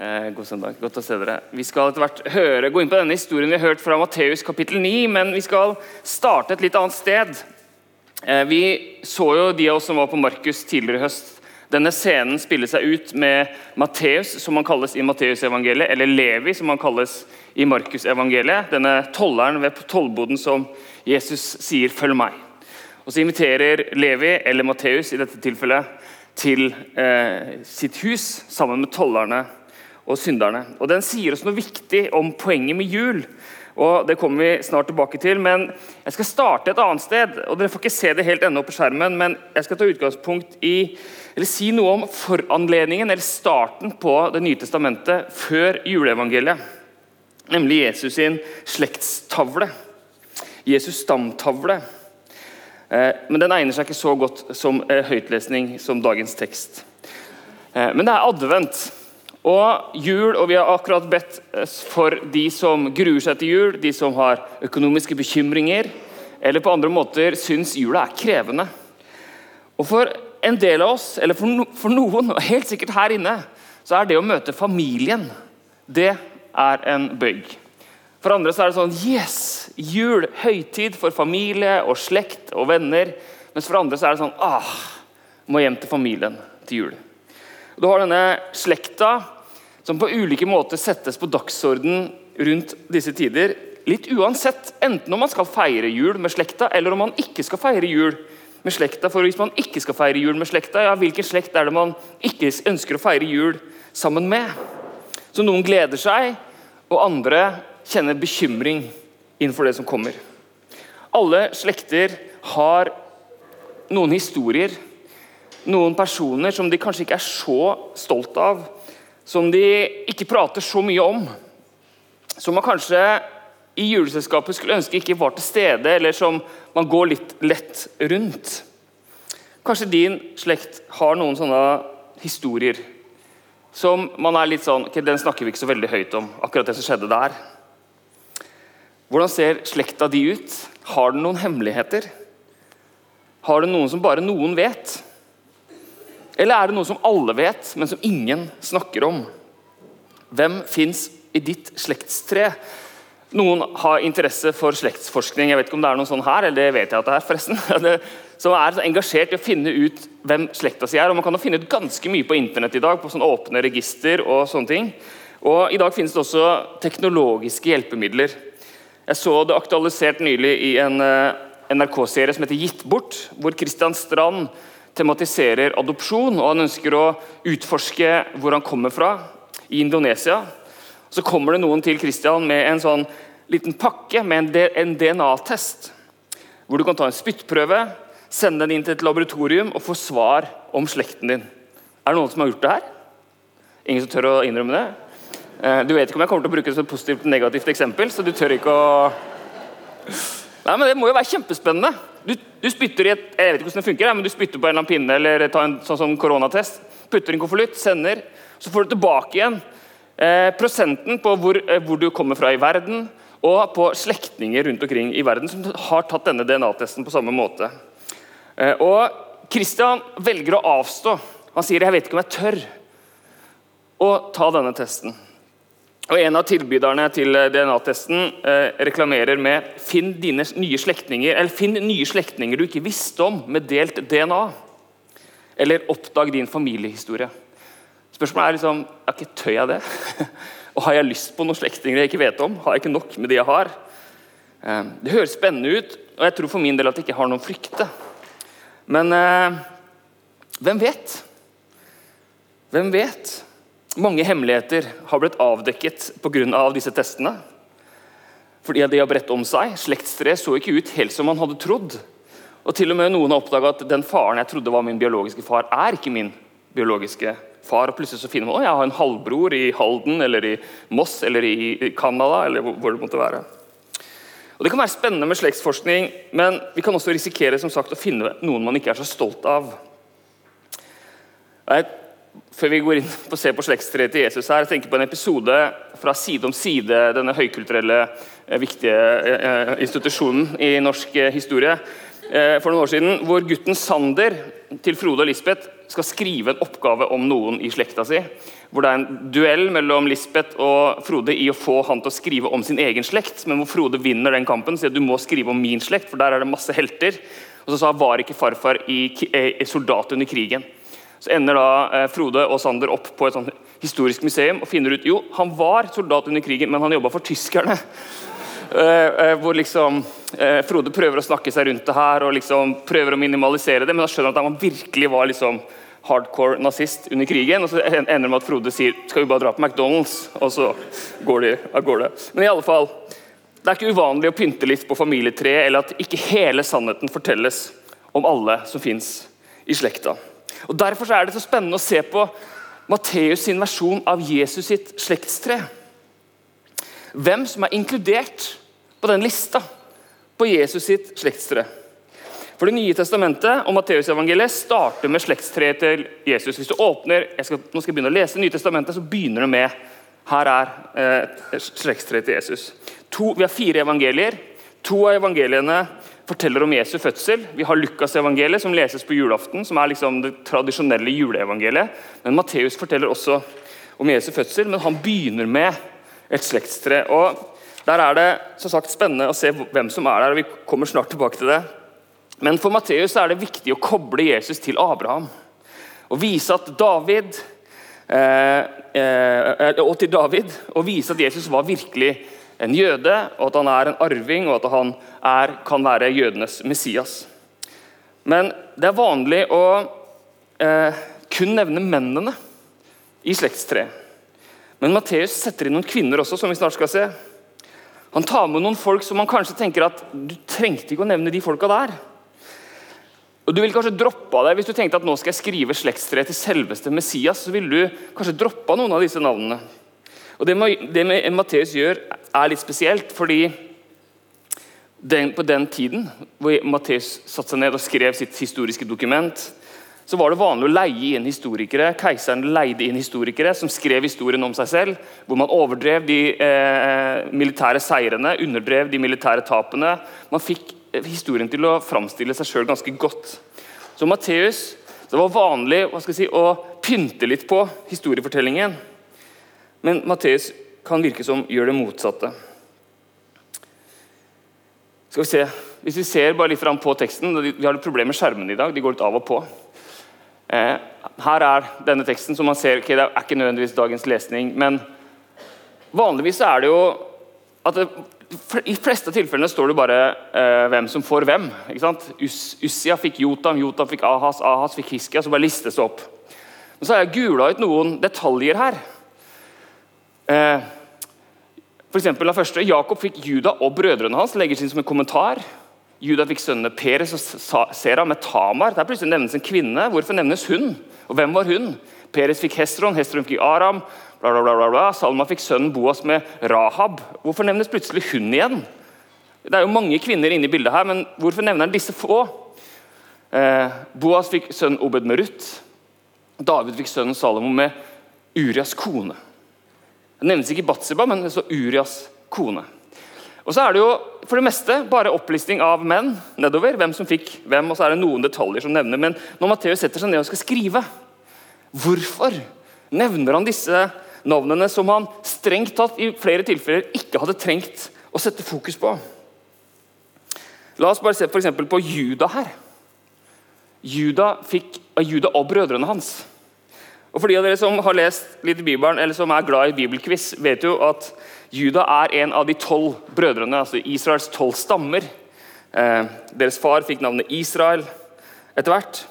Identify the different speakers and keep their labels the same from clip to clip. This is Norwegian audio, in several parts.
Speaker 1: Eh, god søndag. Godt å se dere. Vi skal etter hvert høre, gå inn på denne historien vi har hørt fra Matteus kapittel 9, men vi skal starte et litt annet sted. Eh, vi så jo de av oss som var på Markus tidligere i høst. Denne scenen spiller seg ut med Matteus, som han kalles i Matteusevangeliet, eller Levi, som han kalles i Markusevangeliet. Denne tolleren ved tollboden som Jesus sier 'følg meg'. Og Så inviterer Levi, eller Matteus i dette tilfellet, til eh, sitt hus sammen med tollerne og synderne. Og Den sier oss noe viktig om poenget med jul. Og Det kommer vi snart tilbake til, men jeg skal starte et annet sted. og Dere får ikke se det helt ennå på skjermen, men jeg skal ta utgangspunkt i eller si noe om foranledningen, eller starten på Det nye testamentet før juleevangeliet. Nemlig Jesus sin slektstavle. Jesus stamtavle. Eh, men den egner seg ikke så godt som eh, høytlesning som dagens tekst. Eh, men det er advent og jul, og vi har akkurat bedt for de som gruer seg til jul, de som har økonomiske bekymringer, eller på andre måter syns jula er krevende. Og For en del av oss, eller for noen, og helt sikkert her inne, så er det å møte familien det er en bøyg. For andre så er det sånn Yes! Jul, høytid for familie og slekt og venner. Mens for andre så er det sånn ah, Må hjem til familien til jul. Du har denne slekta som på ulike måter settes på dagsorden rundt disse tider. Litt uansett, enten om man skal feire jul med slekta, eller om man ikke skal feire jul med slekta. For hvis man ikke skal feire jul med slekta, ja, hvilken slekt er det man ikke ønsker å feire jul sammen med? Så noen gleder seg, og andre kjenner bekymring innenfor det som kommer. Alle slekter har noen historier noen personer som de kanskje ikke er så stolt av, som de ikke prater så mye om. Som man kanskje i juleselskapet skulle ønske ikke var til stede, eller som man går litt lett rundt. Kanskje din slekt har noen sånne historier som man er litt sånn ok, Den snakker vi ikke så veldig høyt om, akkurat det som skjedde der. Hvordan ser slekta di ut? Har den noen hemmeligheter? Har den noen som bare noen vet? Eller er det noe som alle vet, men som ingen snakker om? Hvem fins i ditt slektstre? Noen har interesse for slektsforskning. Jeg vet ikke om det er noen sånn her, eller det vet jeg at det er, forresten. som er engasjert i å finne ut hvem slekta si er. og Man kan jo finne ut ganske mye på internett i dag, på sånne åpne register. og sånne ting. Og I dag finnes det også teknologiske hjelpemidler. Jeg så det aktualisert nylig i en eh, NRK-serie som heter Gitt bort, hvor Christian Strand tematiserer adopsjon, og han ønsker å utforske hvor han kommer fra, i Indonesia. Så kommer det noen til Christian med en sånn liten pakke med en DNA-test. Hvor du kan ta en spyttprøve, sende den inn til et laboratorium og få svar om slekten din. Er det noen som har gjort det her? Ingen som tør å innrømme det? Eh, du vet ikke om jeg kommer til å bruke det som et positivt negativt eksempel, så du tør ikke å Nei, men Det må jo være kjempespennende. Du, du, spytter i et, jeg vet ikke hvordan det funker, men du spytter på en eller annen pinne eller tar en sånn sånn koronatest. Putter en konvolutt, sender. Så får du tilbake igjen eh, prosenten på hvor, eh, hvor, du kommer fra i verden, og på slektninger rundt omkring i verden som har tatt denne DNA-testen på samme måte. Eh, og Christian velger å avstå. Han sier 'jeg vet ikke om jeg tør' å ta denne testen. Og En av tilbyderne til eh, DNA-testen eh, reklamerer med finn nye finn nye slektninger du ikke visste om med delt DNA. Eller oppdag din familiehistorie. Spørsmålet er liksom, er ikke tøy jeg det? og Har jeg lyst på noen slektninger jeg ikke vet om? Har jeg ikke nok med de jeg har? Eh, det høres spennende ut, og jeg tror for min del at jeg ikke har noen frykte. Men eh, hvem vet? Hvem vet? Mange hemmeligheter har blitt avdekket pga. Av disse testene. Fordi de har bredt om seg. Slektstre så ikke ut helt som man hadde trodd. Og til og med Noen har oppdaga at den faren jeg trodde var min biologiske far, er ikke min biologiske far. Og Plutselig så finner man at jeg har en halvbror i Halden eller i Moss eller i Canada. eller hvor det måtte være. Og Det kan være spennende med slektsforskning, men vi kan også risikere som sagt, å finne noen man ikke er så stolt av. Jeg før vi går inn på ser på slektstreet til Jesus her, jeg tenker på en episode fra Side om side, denne høykulturelle, eh, viktige eh, eh, institusjonen i norsk historie, for noen år siden, hvor gutten Sander til Frode og Lisbeth skal skrive en oppgave om noen i slekta si. Hvor det er en duell mellom Lisbeth og Frode i å få han til å skrive om sin egen slekt. Men hvor Frode vinner den kampen sier du må skrive om min slekt, for der er det masse helter. Og så sa var ikke farfar i, i soldat under krigen. Så ender da eh, Frode og Sander opp på et sånt historisk museum og finner ut jo, han var soldat under krigen, men han jobba for tyskerne. Uh, hvor liksom uh, Frode prøver å snakke seg rundt det her og liksom prøver å minimalisere det, men da skjønner han at han virkelig var liksom hardcore nazist under krigen. og Så ender det med at Frode sier skal vi bare dra på McDonald's, og så går de av gårde. Men i alle fall, det er ikke uvanlig å pynte litt på familietreet, eller at ikke hele sannheten fortelles om alle som fins i slekta. Og Derfor er det så spennende å se på Matteus sin versjon av Jesus sitt slektstre. Hvem som er inkludert på den lista på Jesus sitt slektstre. For Det nye testamentet og Matteusevangeliet starter med slektstreet til Jesus. Hvis du åpner, skal, nå skal jeg begynne å lese Det Nye testamentet, så begynner det med her er eh, slektstreet til Jesus. To, vi har fire evangelier. To av evangeliene forteller om Jesu fødsel. Vi har Lukas-evangeliet, som leses på julaften, som er liksom det tradisjonelle juleevangeliet. Men Matteus forteller også om Jesu fødsel, men han begynner med et slektstre. Og der er det som sagt spennende å se hvem som er der. og vi kommer snart tilbake til det. Men for Matteus er det viktig å koble Jesus til Abraham. Og vise at David eh, eh, og til David, og vise at Jesus var virkelig en jøde, og at han er en arving, og at han er, kan være jødenes Messias. Men det er vanlig å eh, kun nevne mennene i slektstreet. Men Matteus setter inn noen kvinner også, som vi snart skal se. Han tar med noen folk som man kanskje tenker at du trengte ikke å nevne de folka der. Og Du ville kanskje droppe det hvis du tenkte at nå skal jeg skrive slektstreet til selveste Messias. så ville du kanskje droppa noen av disse navnene. Og Det, det Matteus gjør, er litt spesielt, fordi den, på den tiden hvor Matteus satte seg ned og skrev sitt historiske dokument, så var det vanlig å leie inn historikere. Keiseren leide inn historikere som skrev historien om seg selv. Hvor man overdrev de eh, militære seirene, underdrev de militære tapene. Man fikk eh, historien til å framstille seg sjøl ganske godt. Så Matteus Det var vanlig si, å pynte litt på historiefortellingen. Men Matteus kan virke som gjør det motsatte. Skal vi se. Hvis vi ser bare litt på teksten, Vi har litt problemer med skjermene i dag. De går litt av og på. Eh, her er denne teksten, som man ser okay, Det er ikke nødvendigvis dagens lesning, men vanligvis er det jo at det, I fleste tilfellene står det bare eh, hvem som får hvem. ikke sant? Us, Ussia fikk Jotam, Jotam fikk Ahas, Ahas fikk Hiskia. Så bare listes det opp. Men så har jeg gula ut noen detaljer her. Eh, for den første, Jakob fikk Juda og brødrene hans. legger inn som en kommentar. Juda fikk sønnene Peres og Sera med Tamar. Der plutselig nevnes en kvinne. Hvorfor nevnes hun? Og hvem var hun? Peres fikk Hestron, Hestron fikk Aram. Bla, bla, bla, bla. Salma fikk sønnen Boas med Rahab. Hvorfor nevnes plutselig hun igjen? Det er jo mange kvinner inne i bildet her, men hvorfor nevner han disse få? Eh, Boas fikk sønnen Obed med Ruth. David fikk sønnen Salomo med Urias kone. Det nevnes ikke Batsiba, men det Urias kone. Og så er det jo for det meste bare opplisting av menn nedover. hvem som fikk hvem, og så er det noen detaljer som nevner. Men når Matteus setter seg ned og skal skrive, hvorfor nevner han disse navnene som han strengt tatt i flere tilfeller ikke hadde trengt å sette fokus på? La oss bare se for på Juda her. Juda, fikk, Juda og brødrene hans. Og for de av dere som har lest litt i Bibelen, eller som er glad i bibelquiz, vet jo at Juda er en av de tolv brødrene, altså Israels tolv stammer. Eh, deres far fikk navnet Israel etter hvert.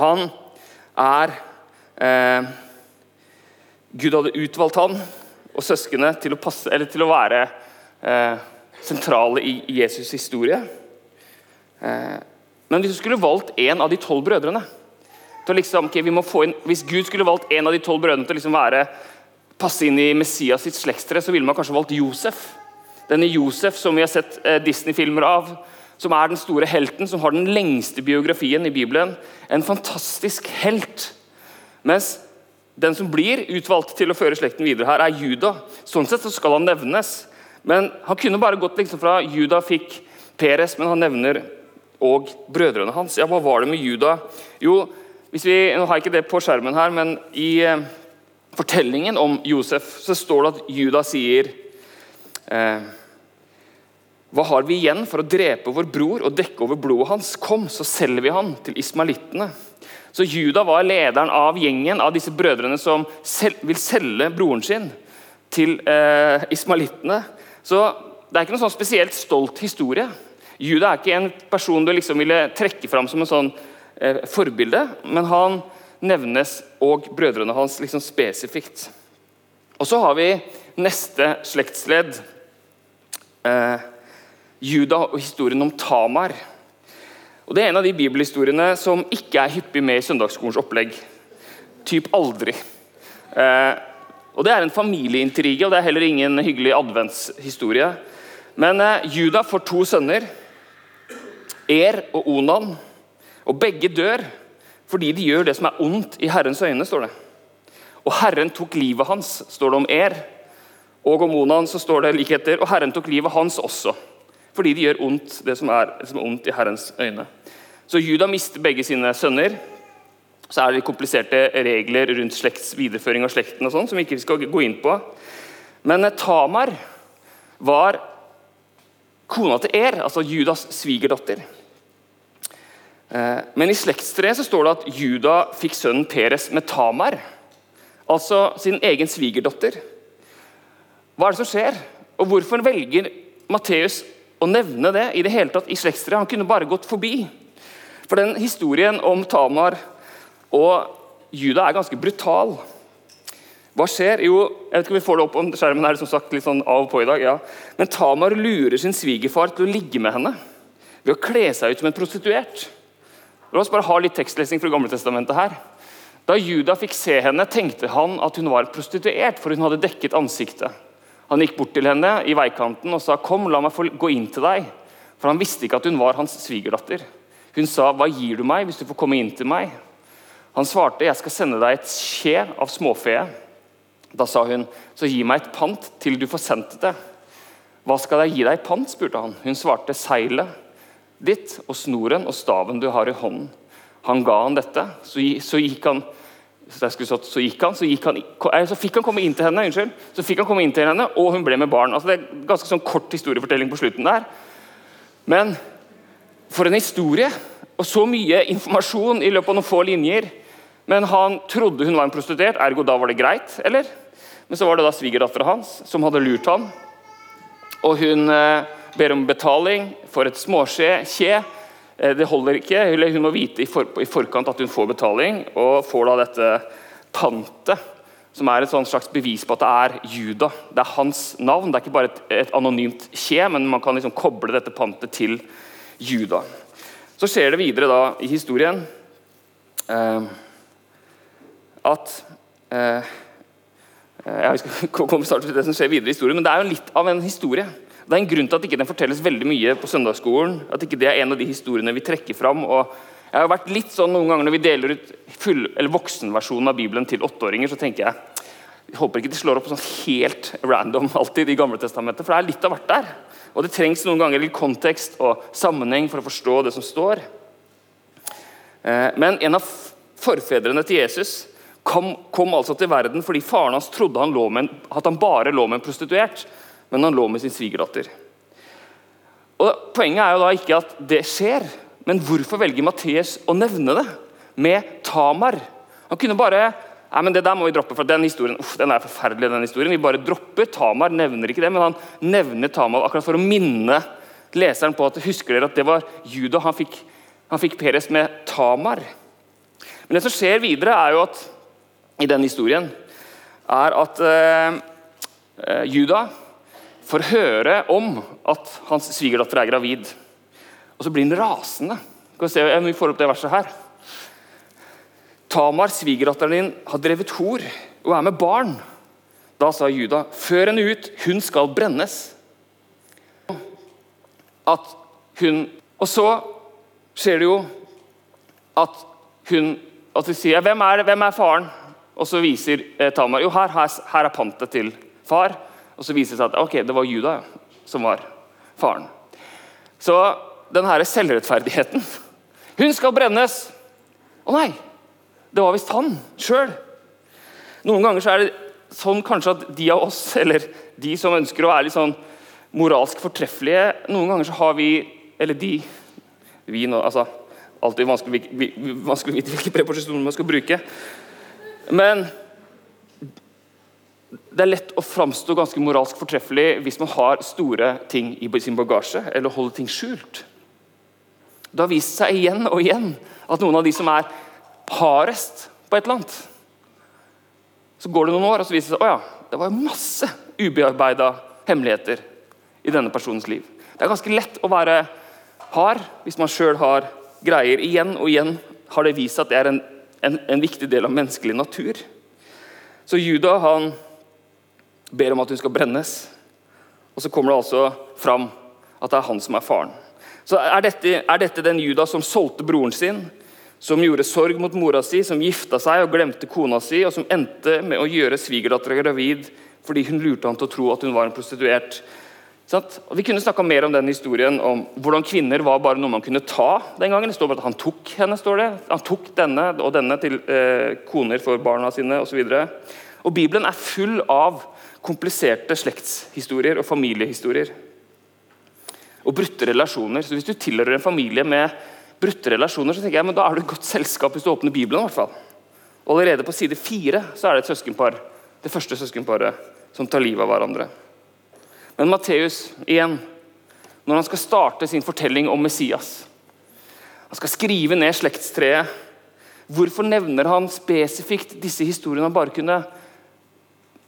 Speaker 1: Han er eh, Gud hadde utvalgt han og søsknene til å, passe, til å være eh, sentrale i Jesus' historie. Eh, men hvis du skulle valgt en av de tolv brødrene liksom, okay, inn, Hvis Gud skulle valgt en av de tolv brødrene til å liksom være passe inn i Messias sitt slektstre, så ville man kanskje valgt Josef. Denne Josef som vi har sett eh, Disney-filmer av, som er den store helten, som har den lengste biografien i Bibelen. En fantastisk helt. Mens den som blir utvalgt til å føre slekten videre her, er Juda. Sånn sett så skal han nevnes. Men Han kunne bare gått liksom fra Juda fikk Peres, men han nevner og brødrene hans. Ja, Hva var det med Juda? Jo, hvis vi, Nå har jeg ikke det på skjermen her, men i eh, fortellingen om Josef så står det at Juda sier eh, Hva har vi igjen for å drepe vår bror og dekke over blodet hans? Kom, så selger vi han til ismalittene. Så Juda var lederen av gjengen av disse brødrene som sel vil selge broren sin til eh, ismalittene. Så det er ikke noen sånn spesielt stolt historie. Juda er ikke en person du liksom ville trekke fram som en sånn eh, forbilde, men han nevnes og brødrene hans liksom spesifikt. Og så har vi neste slektsledd. Eh, Juda og historien om Tamar. Og Det er en av de bibelhistoriene som ikke er hyppig med i søndagsskolens opplegg. Typ aldri. Eh, og Det er en familieintrige, og det er heller ingen hyggelig adventshistorie. Men eh, Juda får to sønner, Er og Onan. Og begge dør fordi de gjør det som er ondt i Herrens øyne. står det. Og Herren tok livet hans, står det om Er. Og om Onan så står det likheter. Og Herren tok livet hans også, fordi de gjør ondt, det som er, som er ondt i Herrens øyne. Så Juda mister begge sine sønner. Så er det kompliserte regler rundt slekts videreføring av slekten og sånn, som vi ikke skal gå inn på. Men Tamar var kona til Er, altså Judas svigerdatter. Eh, men i slektstreet så står det at Juda fikk sønnen Peres med Tamar, altså sin egen svigerdatter. Hva er det som skjer? Og hvorfor velger Matteus å nevne det i det hele tatt i slektstreet? Han kunne bare gått forbi. For den historien om Tamar og Juda er ganske brutal. Hva skjer? Jo, jeg vet ikke om vi får det opp om skjermen er det som sagt, litt sånn av og på i dag. ja. Men Tamar lurer sin svigerfar til å ligge med henne ved å kle seg ut som en prostituert. La oss bare ha litt tekstlesing fra Gamle Testamentet her. Da Juda fikk se henne, tenkte han at hun var prostituert, for hun hadde dekket ansiktet. Han gikk bort til henne i veikanten og sa, 'Kom, la meg få gå inn til deg.' For han visste ikke at hun var hans svigerdatter. Hun sa, 'Hva gir du meg hvis du får komme inn til meg?' Han svarte, 'Jeg skal sende deg et skje av småfe.' Da sa hun, 'Så gi meg et pant til du får sendt det.' 'Hva skal jeg gi deg i pant?' spurte han. Hun svarte, 'Seilet ditt og snoren og staven du har i hånden.' Han ga han dette, så, så gikk han så, så, gikk han, så, gikk han, så fikk han komme inn til henne, unnskyld, så fikk han komme inn til henne, og hun ble med barn. Altså, det er en ganske sånn kort historiefortelling på slutten der. Men for en historie! Og så mye informasjon i løpet av noen få linjer. Men han trodde hun var en prostituert, ergo da var det greit. eller? Men så var det da svigerdattera hans som hadde lurt ham. Og hun eh, ber om betaling for et småskje. Kje. Eh, det holder ikke. Hun må vite i, for, i, forkant at hun får betaling, og får da dette tante, Som er et slags bevis på at det er Juda. Det er hans navn. Det er ikke bare et, et anonymt kje, men man kan liksom koble dette pantet til Juda. Så skjer det videre da i historien eh, at eh, eh Jeg skal komme snart til det som skjer videre i historien, men det er jo litt av en historie. Det er en grunn til at ikke den fortelles veldig mye på søndagsskolen. At ikke det er en av de historiene vi trekker fram. og jeg har vært litt sånn noen ganger Når vi deler ut full, eller voksenversjonen av Bibelen til åtteåringer, så tenker jeg jeg håper ikke de slår opp sånn helt random alltid i Gamle testamentet, for det er litt av hvert der. Og det trengs noen ganger litt kontekst og sammenheng for å forstå det som står. Eh, men en av forfedrene til Jesus kom, kom altså til verden fordi faren hans trodde han en, at han bare lå med en prostituert, men han lå med sin svigerdatter. Og Poenget er jo da ikke at det skjer, men hvorfor velger Matteus å nevne det med Tamar? Han kunne bare Nei, men det der må vi droppe, for den historien uff, den er forferdelig. den historien. Vi bare dropper Tamar, nevner ikke det, men han nevner Tamar akkurat for å minne leseren på at husker dere at det var Juda. Han fikk, han fikk Peres med Tamar. Men det som skjer videre, er jo at i den historien, er at eh, eh Juda får høre om at hans svigerdatter er gravid. Og så blir han rasende. Skal vi se, Vi får opp det verset her. Tamar, svigerdatteren din, har drevet hor og er med barn. Da sa Juda, før henne ut, hun skal brennes. At hun Og så skjer det jo at hun at de sier hvem er, hvem er faren? Og så viser eh, Tamar jo her, her, her, er pantet til far. Og så viser det seg at ok, det var Juda som var faren. Så den her selvrettferdigheten Hun skal brennes! Å nei! Det var visst han sjøl. Noen ganger så er det sånn kanskje at de av oss, eller de som ønsker å være litt sånn moralsk fortreffelige Noen ganger så har vi, eller de vi nå, altså, Alltid vanskelig, vanskelig å vite hvilke preposisjoner man skal bruke. Men det er lett å framstå ganske moralsk fortreffelig hvis man har store ting i sin bagasje, eller holder ting skjult. Det har vist seg igjen og igjen at noen av de som er hardest på et eller annet Så går det noen år, og så viser det seg at ja, det var masse ubearbeida hemmeligheter i denne personens liv. Det er ganske lett å være hard hvis man sjøl har greier. Igjen og igjen har det vist seg at det er en, en, en viktig del av menneskelig natur. Så Juda han ber om at hun skal brennes. Og så kommer det altså fram at det er han som er faren. Så Er dette, er dette den Juda som solgte broren sin, som gjorde sorg mot mora si, som gifta seg og glemte kona si, og som endte med å gjøre svigerdattera gravid fordi hun lurte han til å tro at hun var en prostituert? Vi kunne snakka mer om den historien om hvordan kvinner var bare noe man kunne ta den gangen. Det står bare at Han tok henne, står det. Han tok denne og denne til eh, koner for barna sine osv. Bibelen er full av kompliserte slektshistorier og familiehistorier. Og brutte relasjoner. Så Hvis du tilhører en familie med brutte relasjoner, så tenker jeg, men da er du i godt selskap hvis du åpner Bibelen. i hvert fall. Og Allerede på side fire så er det et søskenpar, det første søskenparet som tar livet av hverandre. Men Matteus igjen, når han skal starte sin fortelling om Messias Han skal skrive ned slektstreet. Hvorfor nevner han spesifikt disse historiene han bare kunne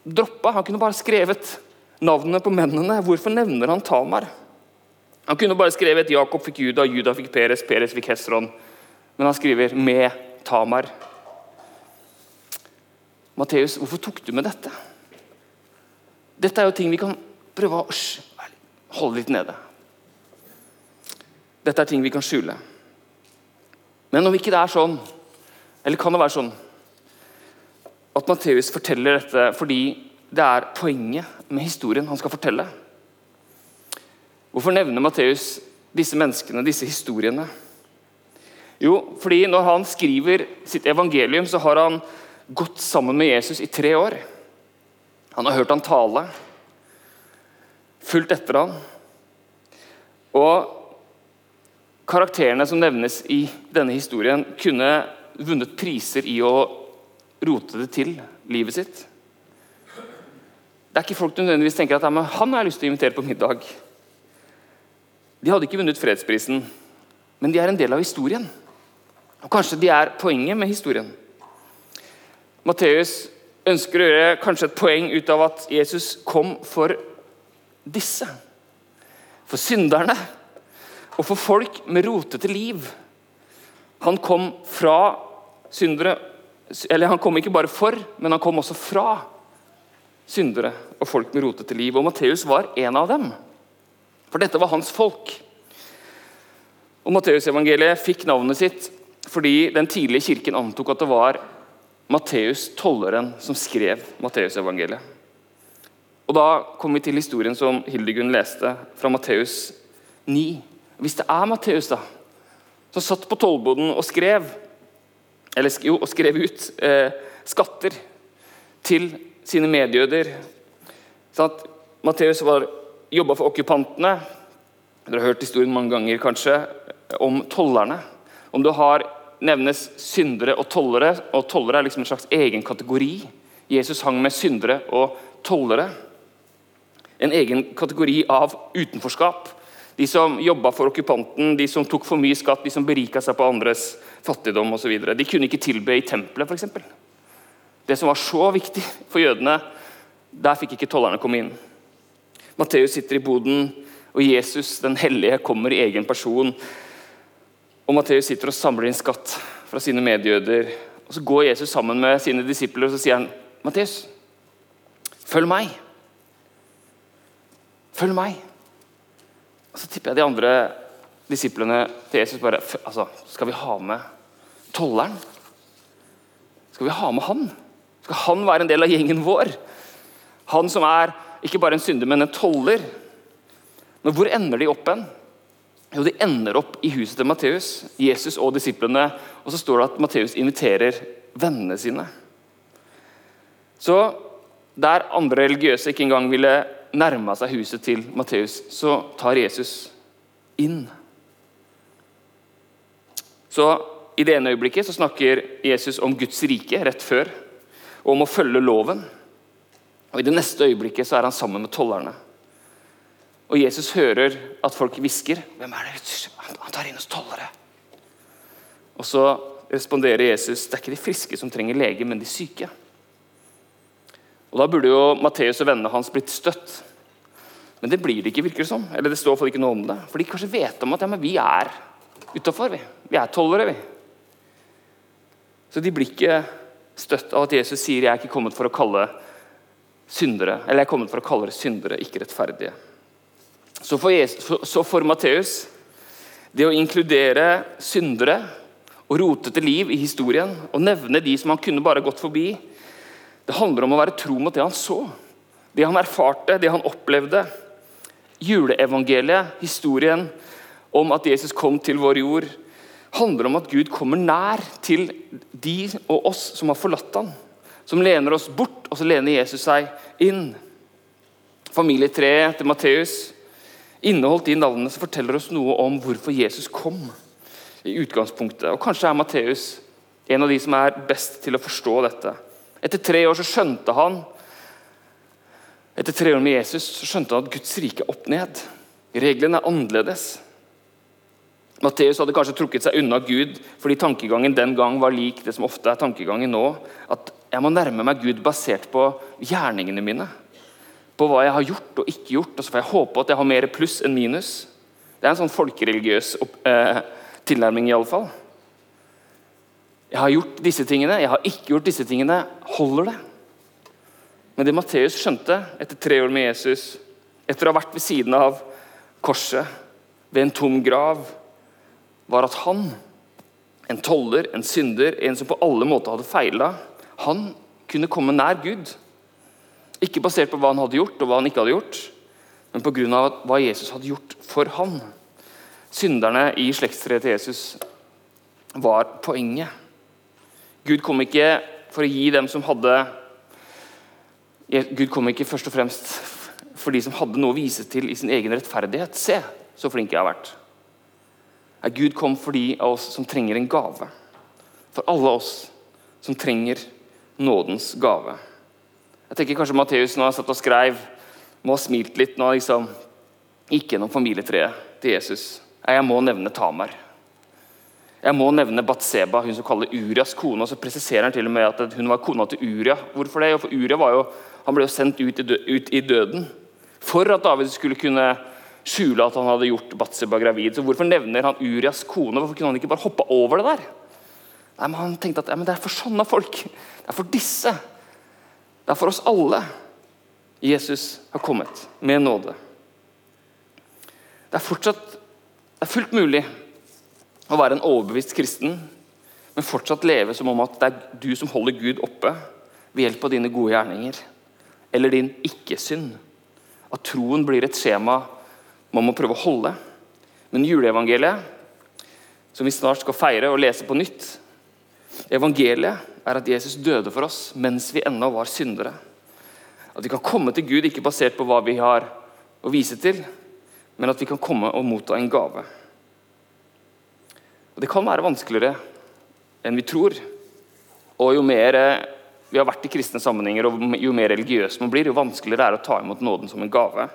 Speaker 1: droppa. Han kunne bare skrevet navnene på mennene. Hvorfor nevner han Tamar? Han kunne bare skrevet Jakob fikk Juda, Juda fikk Peres, Peres fikk Hesron. Men han skriver 'med Tamar'. Matteus, hvorfor tok du med dette? Dette er jo ting vi kan prøve å holde litt nede. Dette er ting vi kan skjule. Men om ikke det er sånn, eller kan det være sånn at Matteus forteller dette fordi det er poenget med historien han skal fortelle. Hvorfor nevner Matteus disse menneskene, disse historiene? Jo, fordi når han skriver sitt evangelium, så har han gått sammen med Jesus i tre år. Han har hørt han tale, fulgt etter han. Og karakterene som nevnes i denne historien, kunne vunnet priser i å rote det til livet sitt. Det er ikke folk du nødvendigvis tenker at han har jeg lyst til å invitere på middag. De hadde ikke vunnet fredsprisen, men de er en del av historien. Og Kanskje de er poenget med historien. Matteus ønsker å gjøre kanskje et poeng ut av at Jesus kom for disse. For synderne og for folk med rotete liv. Han kom fra syndere eller Han kom ikke bare for, men han kom også fra syndere og folk med rotete liv. Og Matteus var en av dem. For dette var hans folk. Og Matteusevangeliet fikk navnet sitt fordi den tidlige kirken antok at det var Matteus, tolleren, som skrev Matteusevangeliet. Og Da kom vi til historien som Hildegunn leste fra Matteus 9. Hvis det er Matteus da, som satt på tollboden og skrev, eller jo, og skrev ut eh, skatter til sine medjøder. Sånn at Matteus jobba for okkupantene. Dere har hørt historien mange ganger kanskje, om tollerne. Om du har nevnes syndere og tollere, og tollere er liksom en slags egen kategori. Jesus hang med syndere og tollere. En egen kategori av utenforskap. De som jobba for okkupanten, de som tok for mye skatt, de som berika seg på andres fattigdom osv. De kunne ikke tilbe i tempelet, f.eks. Det som var så viktig for jødene, der fikk ikke tollerne komme inn. Matteus sitter i boden, og Jesus, den hellige, kommer i egen person. Og Matteus sitter og samler inn skatt fra sine medjøder. Og Så går Jesus sammen med sine disipler og så sier han, Matteus, følg meg. Følg meg. Og Så tipper jeg de andre disiplene til Jesus bare altså, Skal vi ha med tolleren? Skal vi ha med han? Skal han være en del av gjengen vår? Han som er ikke bare en synder, men en toller. Men hvor ender de opp hen? Jo, De ender opp i huset til Matteus, Jesus og disiplene. Og så står det at Matteus inviterer vennene sine. Så der andre religiøse ikke engang ville nærme seg huset til Matteus, så tar Jesus inn. Så I det ene øyeblikket så snakker Jesus om Guds rike rett før, og om å følge loven. Og I det neste øyeblikket så er han sammen med tollerne. Og Jesus hører at folk hvisker. 'Hvem er det? Han tar inn hos tollere.' Og så responderer Jesus det er ikke de friske som trenger lege, men de syke. Og Da burde jo Matteus og vennene hans blitt støtt. Men det blir det ikke, virker det som. Eller det står for ikke noe om det. For de kanskje vet om at ja, vi er utafor. Vi. vi er tolvere, vi. Så de blir ikke støtt av at Jesus sier 'jeg er ikke kommet for å kalle syndere', eller 'jeg er kommet for å kalle syndere, ikke rettferdige'. Så for, Jesus, for Matteus det å inkludere syndere og rotete liv i historien og nevne de som han kunne bare gått forbi, det handler om å være tro mot det han så, det han erfarte, det han opplevde. Juleevangeliet, historien om at Jesus kom til vår jord, handler om at Gud kommer nær til de og oss som har forlatt ham. Som lener oss bort, og så lener Jesus seg inn. Familietreet til Matteus inneholdt de navnene som forteller oss noe om hvorfor Jesus kom. i utgangspunktet. Og Kanskje er Matteus en av de som er best til å forstå dette. Etter tre år så skjønte han etter tre år med Jesus så skjønte han at Guds rike er opp ned. Reglene er annerledes. Matteus hadde kanskje trukket seg unna Gud fordi tankegangen den gang var lik det som ofte er tankegangen nå. At jeg må nærme meg Gud basert på gjerningene mine. På hva jeg har gjort og ikke gjort. Og så får jeg håpe at jeg har mer pluss enn minus. Det er en sånn folkereligiøs eh, tilnærming, iallfall. Jeg har gjort disse tingene, jeg har ikke gjort disse tingene. Holder det? Men det Matteus skjønte etter tre år med Jesus, etter å ha vært ved siden av korset, ved en tom grav, var at han, en toller, en synder, en som på alle måter hadde feila, han kunne komme nær Gud. Ikke basert på hva han hadde gjort, og hva han ikke hadde gjort, men pga. hva Jesus hadde gjort for han. Synderne i slektstreet til Jesus var poenget. Gud kom ikke for å gi dem som hadde Gud kom ikke først og fremst for de som hadde noe å vise til i sin egen rettferdighet. Se, så flink jeg har vært. Gud kom for de av oss som trenger en gave. For alle oss som trenger nådens gave. Jeg tenker Kanskje Matteus nå har satt og skrev, må ha smilt litt nå liksom gikk gjennom familietreet til Jesus. Jeg må nevne Tamar. Jeg må nevne Batseba, hun som kaller Urias kone. og Så presiserer han til og med at hun var kona til Uria. Hvorfor det? For Uria jo, ble jo sendt ut i, døden for at David skulle kunne skjule at han hadde gjort Batseba gravid. Så Hvorfor nevner han Urias kone? Hvorfor kunne han ikke bare hoppe over det der? Nei, men Han tenkte at ja, det er for sånne folk. Det er for disse. Det er for oss alle Jesus har kommet med nåde. Det er fortsatt det er fullt mulig å være en overbevist kristen, men fortsatt leve som om at det er du som holder Gud oppe ved hjelp av dine gode gjerninger eller din ikke-synd. At troen blir et skjema man må prøve å holde. Men juleevangeliet, som vi snart skal feire og lese på nytt, evangeliet er at Jesus døde for oss mens vi ennå var syndere. At vi kan komme til Gud ikke basert på hva vi har å vise til, men at vi kan komme og motta en gave. Og Det kan være vanskeligere enn vi tror. Og jo mer eh, vi har vært i kristne sammenhenger, og jo mer religiøs man blir, jo vanskeligere er det å ta imot nåden som en gave.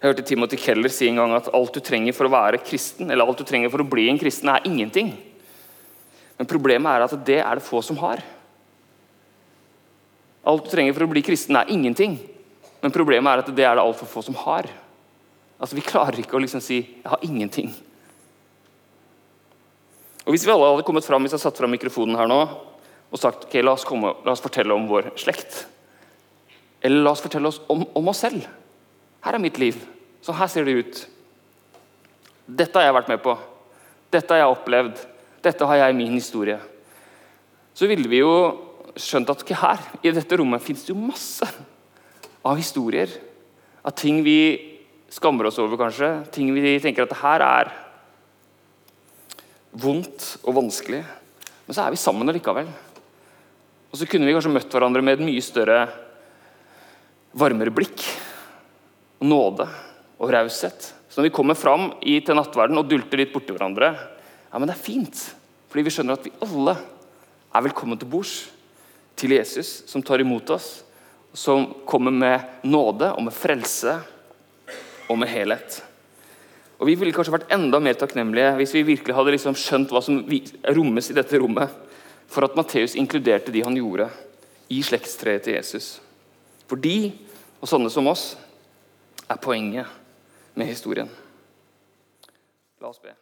Speaker 1: Jeg hørte Timothy Keller si en gang at alt du trenger for å være kristen, eller alt du trenger for å bli en kristen, er ingenting. Men problemet er at det er det få som har. Alt du trenger for å bli kristen, er ingenting. Men problemet er at det er det altfor få som har. Altså, Vi klarer ikke å liksom si 'jeg har ingenting'. Og Hvis vi alle hadde kommet fram, hvis jeg satt fram mikrofonen her nå og sagt ok, la oss, komme, la oss fortelle om vår slekt, eller la oss fortelle oss om, om oss selv Her er mitt liv. Sånn her ser det ut. Dette har jeg vært med på. Dette har jeg opplevd. Dette har jeg i min historie. Så ville vi jo skjønt at ikke her i dette rommet fins det jo masse av historier. Av ting vi skammer oss over, kanskje. Ting vi tenker at det her er vondt og vanskelig. Men så er vi sammen likevel. Og så kunne vi kanskje møtt hverandre med et mye større, varmere blikk. Og nåde og raushet. Så når vi kommer fram til nattverden og dulter litt borti hverandre, ja, men det er fint. Fordi vi skjønner at vi alle er velkommen til bords til Jesus, som tar imot oss. Som kommer med nåde og med frelse og med helhet. Og Vi ville kanskje vært enda mer takknemlige hvis vi virkelig hadde liksom skjønt hva som rommes i dette rommet, for at Matteus inkluderte de han gjorde i slektstreet til Jesus. For de, og sånne som oss, er poenget med historien. La oss be.